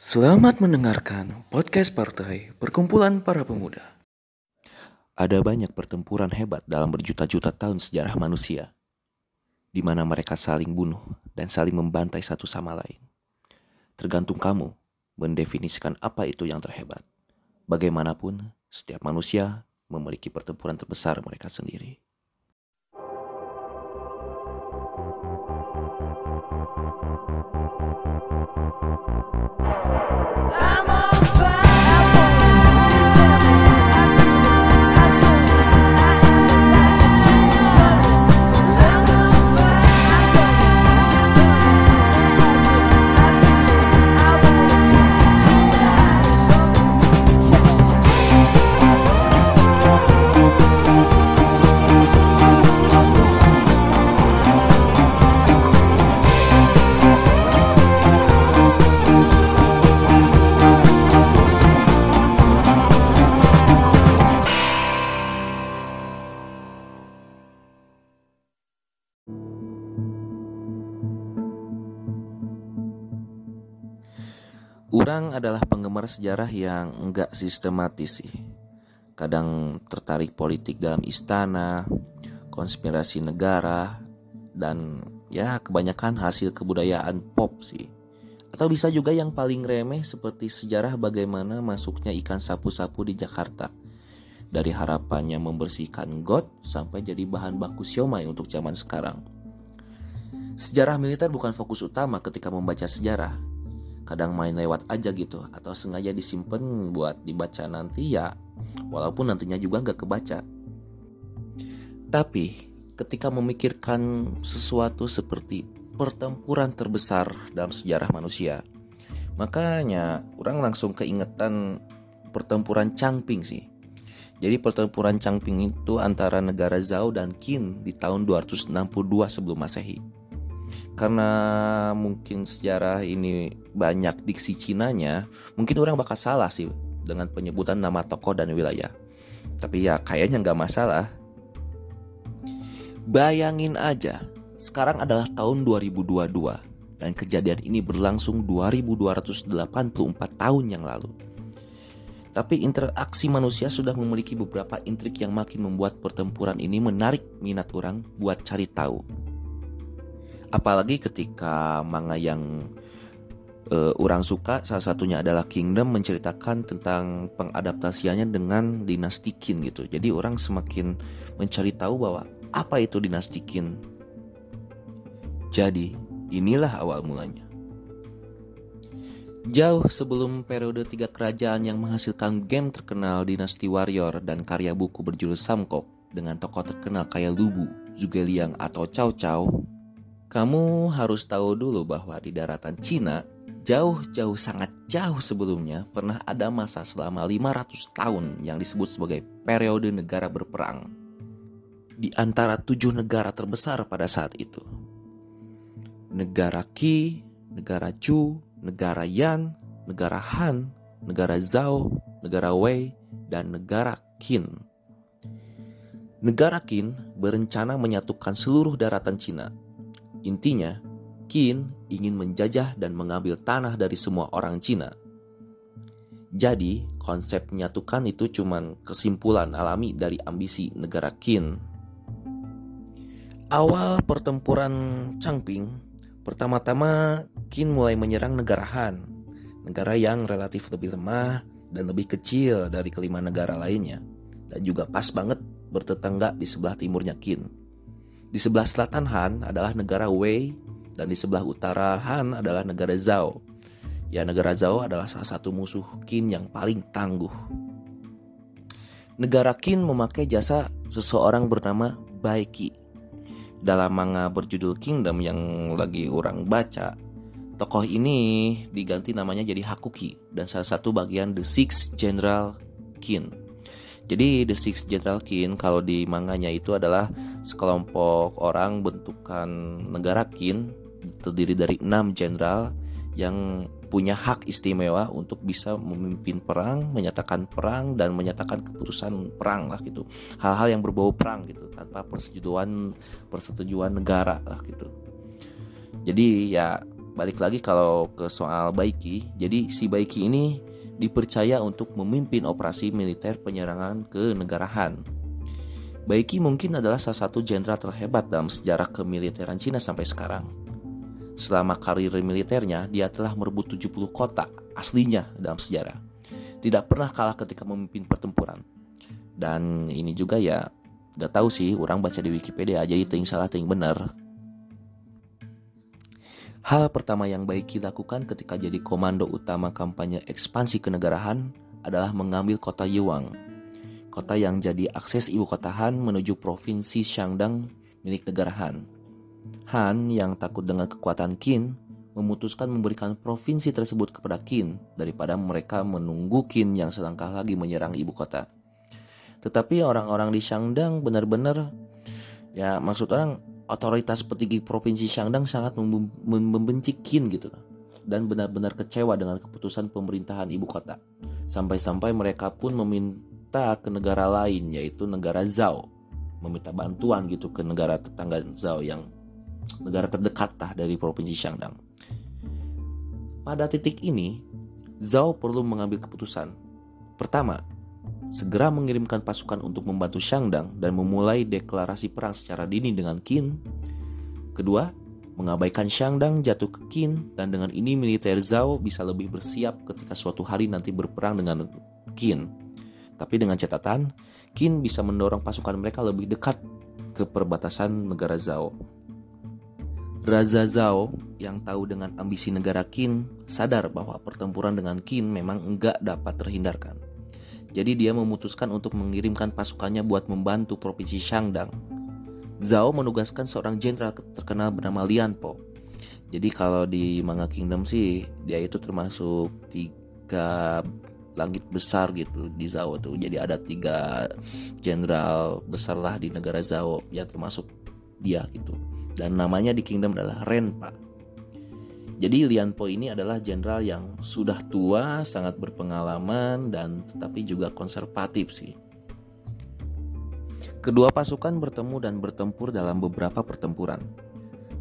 Selamat mendengarkan podcast partai Perkumpulan Para Pemuda. Ada banyak pertempuran hebat dalam berjuta-juta tahun sejarah manusia, di mana mereka saling bunuh dan saling membantai satu sama lain. Tergantung kamu mendefinisikan apa itu yang terhebat. Bagaimanapun, setiap manusia memiliki pertempuran terbesar mereka sendiri. Orang adalah penggemar sejarah yang enggak sistematis sih. Kadang tertarik politik dalam istana, konspirasi negara, dan ya kebanyakan hasil kebudayaan pop sih. Atau bisa juga yang paling remeh seperti sejarah bagaimana masuknya ikan sapu-sapu di Jakarta. Dari harapannya membersihkan got sampai jadi bahan baku siomay untuk zaman sekarang. Sejarah militer bukan fokus utama ketika membaca sejarah, kadang main lewat aja gitu. Atau sengaja disimpan buat dibaca nanti ya walaupun nantinya juga nggak kebaca. Tapi ketika memikirkan sesuatu seperti pertempuran terbesar dalam sejarah manusia makanya orang langsung keingetan pertempuran Changping sih. Jadi pertempuran Changping itu antara negara Zhao dan Qin di tahun 262 sebelum Masehi karena mungkin sejarah ini banyak diksi Cinanya, mungkin orang bakal salah sih dengan penyebutan nama tokoh dan wilayah. Tapi ya kayaknya nggak masalah. Bayangin aja, sekarang adalah tahun 2022 dan kejadian ini berlangsung 2284 tahun yang lalu. Tapi interaksi manusia sudah memiliki beberapa intrik yang makin membuat pertempuran ini menarik minat orang buat cari tahu apalagi ketika manga yang uh, orang suka salah satunya adalah Kingdom menceritakan tentang pengadaptasiannya dengan dinasti Qin gitu. Jadi orang semakin mencari tahu bahwa apa itu dinasti Qin. Jadi inilah awal mulanya. Jauh sebelum periode tiga kerajaan yang menghasilkan game terkenal Dinasti Warrior dan karya buku berjulus Samkok dengan tokoh terkenal kayak Lubu, Zhuge atau Cao Cao kamu harus tahu dulu bahwa di daratan Cina, jauh-jauh sangat jauh sebelumnya pernah ada masa selama 500 tahun yang disebut sebagai periode negara berperang. Di antara tujuh negara terbesar pada saat itu. Negara Qi, negara Chu, negara Yan, negara Han, negara Zhao, negara Wei, dan negara Qin. Negara Qin berencana menyatukan seluruh daratan Cina Intinya, Qin ingin menjajah dan mengambil tanah dari semua orang Cina. Jadi, konsep menyatukan itu cuma kesimpulan alami dari ambisi negara Qin. Awal pertempuran Changping, pertama-tama Qin mulai menyerang negara Han, negara yang relatif lebih lemah dan lebih kecil dari kelima negara lainnya, dan juga pas banget bertetangga di sebelah timurnya Qin. Di sebelah selatan Han adalah negara Wei dan di sebelah utara Han adalah negara Zhao. Ya negara Zhao adalah salah satu musuh Qin yang paling tangguh. Negara Qin memakai jasa seseorang bernama Bai Qi. Dalam manga berjudul Kingdom yang lagi orang baca, tokoh ini diganti namanya jadi Hakuki dan salah satu bagian The Six General Qin. Jadi The Six General Qin kalau di manganya itu adalah sekelompok orang bentukan negara Qin terdiri dari enam jenderal yang punya hak istimewa untuk bisa memimpin perang, menyatakan perang dan menyatakan keputusan perang lah gitu. Hal-hal yang berbau perang gitu tanpa persetujuan persetujuan negara lah gitu. Jadi ya balik lagi kalau ke soal Baiki, jadi si Baiki ini dipercaya untuk memimpin operasi militer penyerangan ke negara Han. Baiki mungkin adalah salah satu jenderal terhebat dalam sejarah kemiliteran Cina sampai sekarang. Selama karir militernya, dia telah merebut 70 kota aslinya dalam sejarah. Tidak pernah kalah ketika memimpin pertempuran. Dan ini juga ya, gak tahu sih, orang baca di Wikipedia, jadi ting salah ting benar. Hal pertama yang Baiki lakukan ketika jadi komando utama kampanye ekspansi kenegarahan adalah mengambil kota Yuang, kota yang jadi akses ibu kota Han menuju provinsi Shandong milik negara Han. Han yang takut dengan kekuatan Qin memutuskan memberikan provinsi tersebut kepada Qin daripada mereka menunggu Qin yang selangkah lagi menyerang ibu kota. Tetapi orang-orang di Shandong benar-benar ya maksud orang otoritas petinggi provinsi Shandong sangat membenci Qin gitu dan benar-benar kecewa dengan keputusan pemerintahan ibu kota. Sampai-sampai mereka pun meminta ke negara lain yaitu negara Zhao meminta bantuan gitu ke negara tetangga Zhao yang negara terdekat lah dari provinsi Shandong. Pada titik ini, Zhao perlu mengambil keputusan. Pertama, segera mengirimkan pasukan untuk membantu Shangdang dan memulai deklarasi perang secara dini dengan Qin. Kedua, mengabaikan Shangdang jatuh ke Qin dan dengan ini militer Zhao bisa lebih bersiap ketika suatu hari nanti berperang dengan Qin. Tapi dengan catatan, Qin bisa mendorong pasukan mereka lebih dekat ke perbatasan negara Zhao. Raza Zhao yang tahu dengan ambisi negara Qin sadar bahwa pertempuran dengan Qin memang enggak dapat terhindarkan. Jadi dia memutuskan untuk mengirimkan pasukannya buat membantu provinsi Shandong. Zhao menugaskan seorang jenderal terkenal bernama Lian Po. Jadi kalau di Manga Kingdom sih dia itu termasuk tiga langit besar gitu di Zhao tuh. Jadi ada tiga jenderal besar lah di negara Zhao yang termasuk dia gitu. Dan namanya di Kingdom adalah Renpa. Jadi Lian Po ini adalah jenderal yang sudah tua, sangat berpengalaman dan tetapi juga konservatif sih. Kedua pasukan bertemu dan bertempur dalam beberapa pertempuran.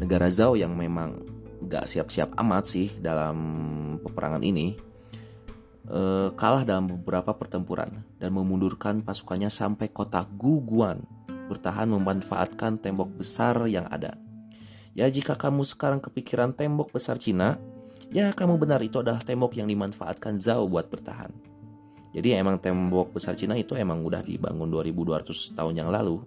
Negara Zhao yang memang gak siap-siap amat sih dalam peperangan ini eh, kalah dalam beberapa pertempuran dan memundurkan pasukannya sampai kota Guguan bertahan memanfaatkan tembok besar yang ada. Ya jika kamu sekarang kepikiran tembok besar Cina, ya kamu benar itu adalah tembok yang dimanfaatkan Zhao buat bertahan. Jadi emang tembok besar Cina itu emang udah dibangun 2200 tahun yang lalu.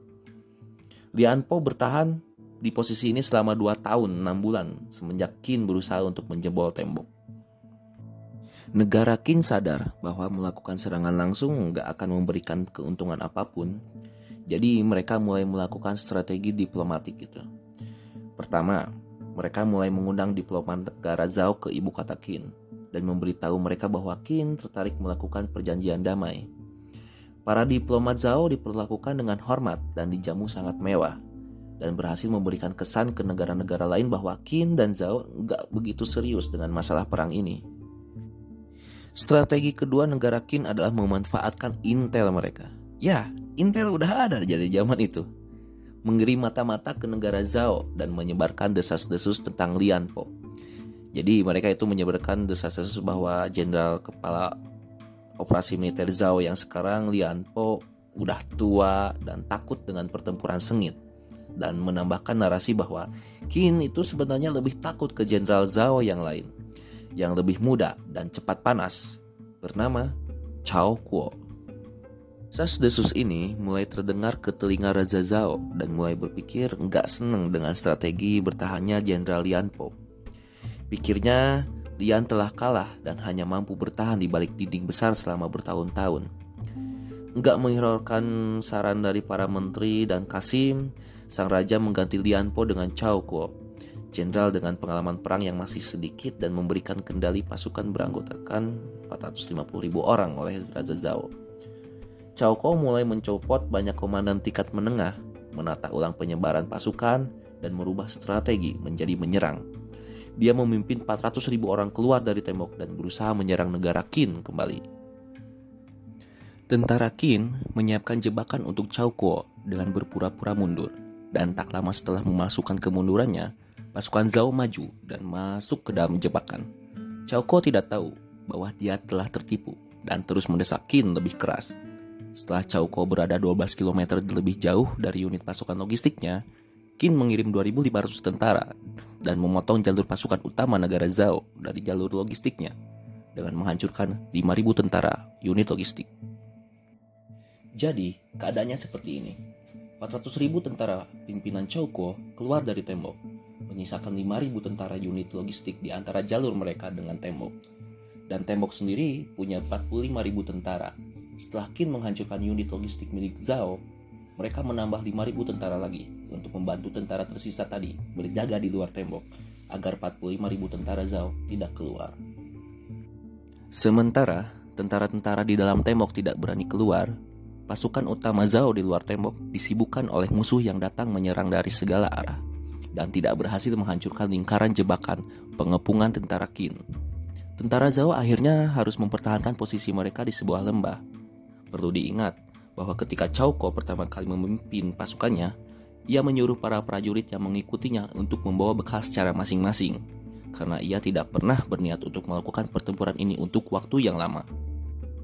Lian Po bertahan di posisi ini selama 2 tahun 6 bulan semenjak Qin berusaha untuk menjebol tembok. Negara Qin sadar bahwa melakukan serangan langsung nggak akan memberikan keuntungan apa pun. Jadi mereka mulai melakukan strategi diplomatik gitu. Pertama, mereka mulai mengundang diplomat negara Zhao ke ibu kota Qin dan memberitahu mereka bahwa Qin tertarik melakukan perjanjian damai. Para diplomat Zhao diperlakukan dengan hormat dan dijamu sangat mewah dan berhasil memberikan kesan ke negara-negara lain bahwa Qin dan Zhao nggak begitu serius dengan masalah perang ini. Strategi kedua negara Qin adalah memanfaatkan intel mereka. Ya, intel udah ada jadi zaman itu mengirim mata-mata ke negara Zhao dan menyebarkan desas-desus tentang Lian Po. Jadi mereka itu menyebarkan desas-desus bahwa jenderal kepala operasi militer Zhao yang sekarang Lian Po udah tua dan takut dengan pertempuran sengit dan menambahkan narasi bahwa Qin itu sebenarnya lebih takut ke jenderal Zhao yang lain yang lebih muda dan cepat panas bernama Chao Kuo. Sas desus ini mulai terdengar ke telinga Raja Zhao dan mulai berpikir nggak seneng dengan strategi bertahannya Jenderal Lian Po. Pikirnya Lian telah kalah dan hanya mampu bertahan di balik dinding besar selama bertahun-tahun. Nggak menghiraukan saran dari para menteri dan Kasim, sang raja mengganti Lian Po dengan Chao Kuo, jenderal dengan pengalaman perang yang masih sedikit dan memberikan kendali pasukan beranggotakan 450 ribu orang oleh Raja Zhao. Cao mulai mencopot banyak komandan tingkat menengah, menata ulang penyebaran pasukan, dan merubah strategi menjadi menyerang. Dia memimpin 400 ribu orang keluar dari tembok dan berusaha menyerang negara Qin kembali. Tentara Qin menyiapkan jebakan untuk Cao Kuo dengan berpura-pura mundur, dan tak lama setelah memasukkan kemundurannya, pasukan Zhao maju dan masuk ke dalam jebakan. Cao Ko tidak tahu bahwa dia telah tertipu dan terus mendesak Qin lebih keras. Setelah Cao Ko berada 12 km lebih jauh dari unit pasukan logistiknya, Qin mengirim 2.500 tentara dan memotong jalur pasukan utama negara Zhao dari jalur logistiknya dengan menghancurkan 5.000 tentara unit logistik. Jadi, keadaannya seperti ini. 400.000 tentara pimpinan Chouko keluar dari tembok, menyisakan 5.000 tentara unit logistik di antara jalur mereka dengan tembok. Dan tembok sendiri punya 45.000 tentara. Setelah Qin menghancurkan unit logistik milik Zhao, mereka menambah 5.000 tentara lagi untuk membantu tentara tersisa tadi berjaga di luar tembok agar 45.000 tentara Zhao tidak keluar. Sementara tentara-tentara di dalam tembok tidak berani keluar, pasukan utama Zhao di luar tembok disibukkan oleh musuh yang datang menyerang dari segala arah dan tidak berhasil menghancurkan lingkaran jebakan pengepungan tentara Qin. Tentara Zhao akhirnya harus mempertahankan posisi mereka di sebuah lembah. Perlu diingat bahwa ketika Cao Ko pertama kali memimpin pasukannya, ia menyuruh para prajurit yang mengikutinya untuk membawa bekal secara masing-masing, karena ia tidak pernah berniat untuk melakukan pertempuran ini untuk waktu yang lama.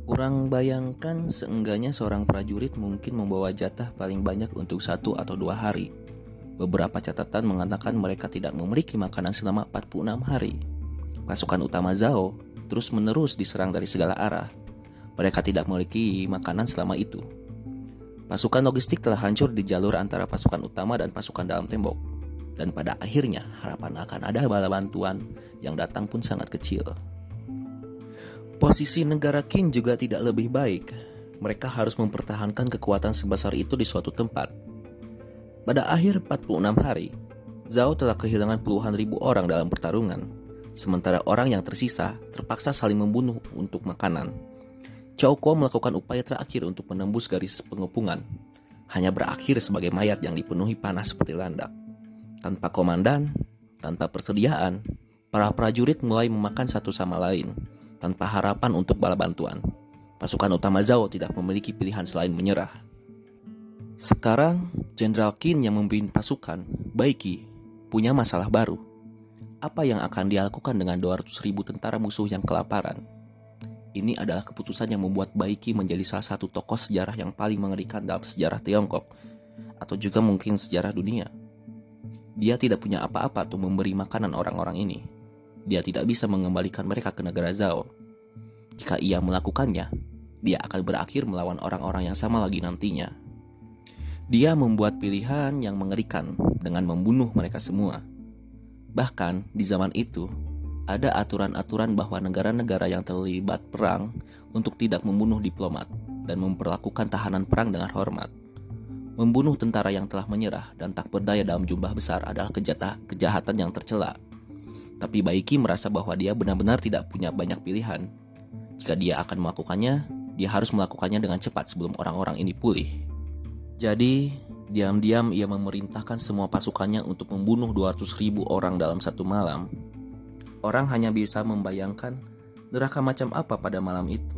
Orang bayangkan seenggaknya seorang prajurit mungkin membawa jatah paling banyak untuk satu atau dua hari. Beberapa catatan mengatakan mereka tidak memiliki makanan selama 46 hari. Pasukan utama Zhao terus menerus diserang dari segala arah. Mereka tidak memiliki makanan selama itu. Pasukan logistik telah hancur di jalur antara pasukan utama dan pasukan dalam tembok. Dan pada akhirnya harapan akan ada bala bantuan yang datang pun sangat kecil. Posisi negara Qin juga tidak lebih baik. Mereka harus mempertahankan kekuatan sebesar itu di suatu tempat. Pada akhir 46 hari, Zhao telah kehilangan puluhan ribu orang dalam pertarungan, sementara orang yang tersisa terpaksa saling membunuh untuk makanan. Cao Ko melakukan upaya terakhir untuk menembus garis pengepungan, hanya berakhir sebagai mayat yang dipenuhi panas seperti landak. Tanpa komandan, tanpa persediaan, para prajurit mulai memakan satu sama lain, tanpa harapan untuk bala bantuan. Pasukan utama Zhao tidak memiliki pilihan selain menyerah. Sekarang, Jenderal Qin yang memimpin pasukan, Baiki, punya masalah baru. Apa yang akan dia lakukan dengan 200 ribu tentara musuh yang kelaparan? Ini adalah keputusan yang membuat Baiki menjadi salah satu tokoh sejarah yang paling mengerikan dalam sejarah Tiongkok, atau juga mungkin sejarah dunia. Dia tidak punya apa-apa untuk memberi makanan orang-orang ini dia tidak bisa mengembalikan mereka ke negara Zhao. Jika ia melakukannya, dia akan berakhir melawan orang-orang yang sama lagi nantinya. Dia membuat pilihan yang mengerikan dengan membunuh mereka semua. Bahkan di zaman itu, ada aturan-aturan bahwa negara-negara yang terlibat perang untuk tidak membunuh diplomat dan memperlakukan tahanan perang dengan hormat. Membunuh tentara yang telah menyerah dan tak berdaya dalam jumlah besar adalah kejahatan yang tercela tapi Baiki merasa bahwa dia benar-benar tidak punya banyak pilihan. Jika dia akan melakukannya, dia harus melakukannya dengan cepat sebelum orang-orang ini pulih. Jadi, diam-diam ia memerintahkan semua pasukannya untuk membunuh 200 ribu orang dalam satu malam. Orang hanya bisa membayangkan neraka macam apa pada malam itu.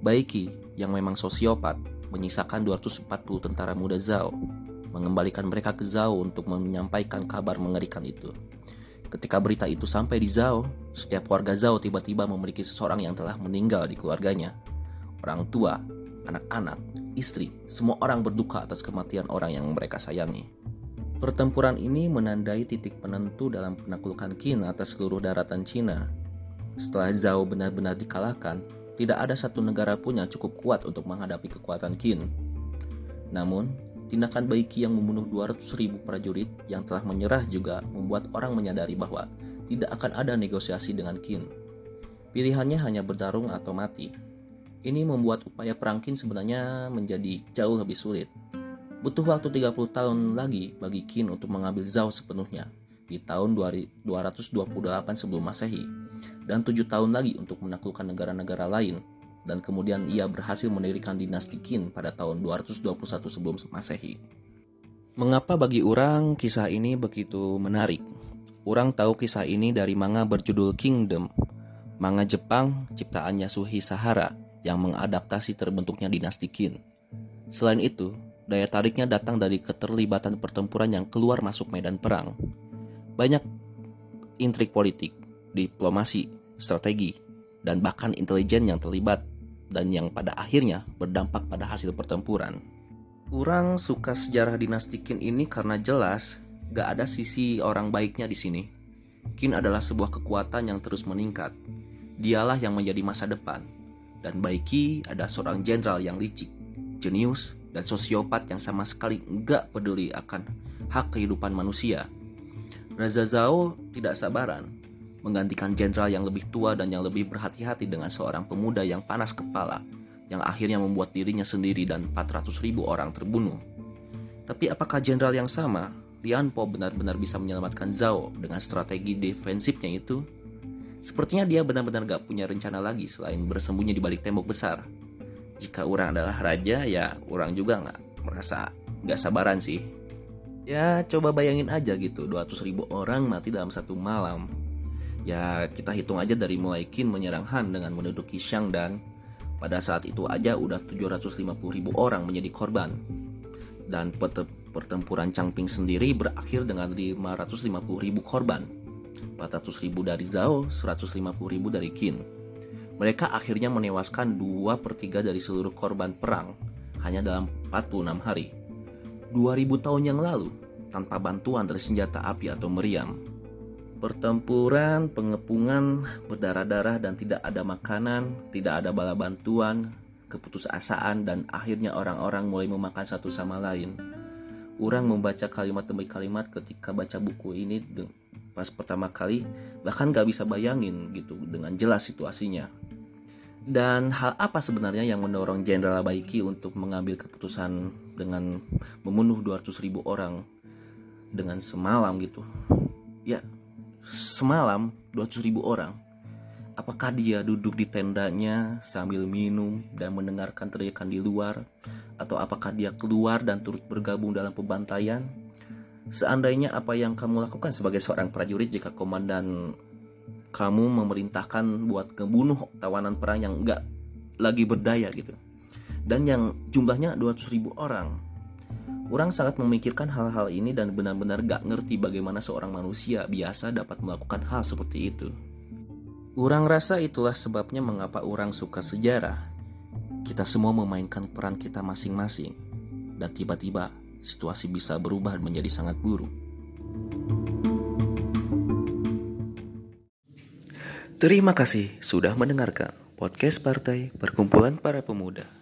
Baiki, yang memang sosiopat, menyisakan 240 tentara muda Zhao, mengembalikan mereka ke Zhao untuk menyampaikan kabar mengerikan itu. Ketika berita itu sampai di Zhao, setiap warga Zhao tiba-tiba memiliki seseorang yang telah meninggal di keluarganya. Orang tua, anak-anak, istri, semua orang berduka atas kematian orang yang mereka sayangi. Pertempuran ini menandai titik penentu dalam penaklukan Qin atas seluruh daratan Cina. Setelah Zhao benar-benar dikalahkan, tidak ada satu negara pun yang cukup kuat untuk menghadapi kekuatan Qin. Namun, Tindakan Baiki yang membunuh 200 ribu prajurit yang telah menyerah juga membuat orang menyadari bahwa tidak akan ada negosiasi dengan Qin. Pilihannya hanya bertarung atau mati. Ini membuat upaya perang Qin sebenarnya menjadi jauh lebih sulit. Butuh waktu 30 tahun lagi bagi Qin untuk mengambil Zhao sepenuhnya di tahun 228 sebelum Masehi dan 7 tahun lagi untuk menaklukkan negara-negara lain dan kemudian ia berhasil mendirikan dinasti Qin pada tahun 221 sebelum Masehi. Mengapa bagi orang kisah ini begitu menarik? Orang tahu kisah ini dari manga berjudul Kingdom, manga Jepang ciptaan Yasuhi Sahara yang mengadaptasi terbentuknya dinasti Qin. Selain itu, daya tariknya datang dari keterlibatan pertempuran yang keluar masuk medan perang. Banyak intrik politik, diplomasi, strategi, dan bahkan intelijen yang terlibat dan yang pada akhirnya berdampak pada hasil pertempuran. Orang suka sejarah dinasti Qin ini karena jelas gak ada sisi orang baiknya di sini. Qin adalah sebuah kekuatan yang terus meningkat. Dialah yang menjadi masa depan. Dan Baiki ada seorang jenderal yang licik, jenius, dan sosiopat yang sama sekali nggak peduli akan hak kehidupan manusia. Raja Zhao tidak sabaran menggantikan jenderal yang lebih tua dan yang lebih berhati-hati dengan seorang pemuda yang panas kepala yang akhirnya membuat dirinya sendiri dan 400 ribu orang terbunuh. Tapi apakah jenderal yang sama, Lian Po benar-benar bisa menyelamatkan Zhao dengan strategi defensifnya itu? Sepertinya dia benar-benar gak punya rencana lagi selain bersembunyi di balik tembok besar. Jika orang adalah raja, ya orang juga gak merasa gak sabaran sih. Ya coba bayangin aja gitu, 200 ribu orang mati dalam satu malam. Ya kita hitung aja dari mulai Qin menyerang Han dengan menduduki Xiang dan pada saat itu aja udah 750 ribu orang menjadi korban. Dan pertempuran Changping sendiri berakhir dengan 550 ribu korban 400 ribu dari Zhao, 150 ribu dari Qin. Mereka akhirnya menewaskan 2 per 3 dari seluruh korban perang hanya dalam 46 hari. 2000 tahun yang lalu, tanpa bantuan dari senjata api atau meriam. Pertempuran, pengepungan, berdarah-darah dan tidak ada makanan, tidak ada bala bantuan, keputusasaan dan akhirnya orang-orang mulai memakan satu sama lain. Orang membaca kalimat demi kalimat ketika baca buku ini pas pertama kali bahkan gak bisa bayangin gitu dengan jelas situasinya dan hal apa sebenarnya yang mendorong Jenderal Baiki untuk mengambil keputusan dengan membunuh 200 ribu orang dengan semalam gitu? Ya semalam 200 ribu orang. Apakah dia duduk di tendanya sambil minum dan mendengarkan teriakan di luar? Atau apakah dia keluar dan turut bergabung dalam pembantaian? Seandainya apa yang kamu lakukan sebagai seorang prajurit jika komandan kamu memerintahkan buat ngebunuh tawanan perang yang enggak lagi berdaya gitu dan yang jumlahnya 200 ribu orang Orang sangat memikirkan hal-hal ini dan benar-benar gak ngerti bagaimana seorang manusia biasa dapat melakukan hal seperti itu. Orang rasa itulah sebabnya mengapa orang suka sejarah. Kita semua memainkan peran kita masing-masing. Dan tiba-tiba situasi bisa berubah menjadi sangat buruk. Terima kasih sudah mendengarkan podcast Partai Perkumpulan Para Pemuda.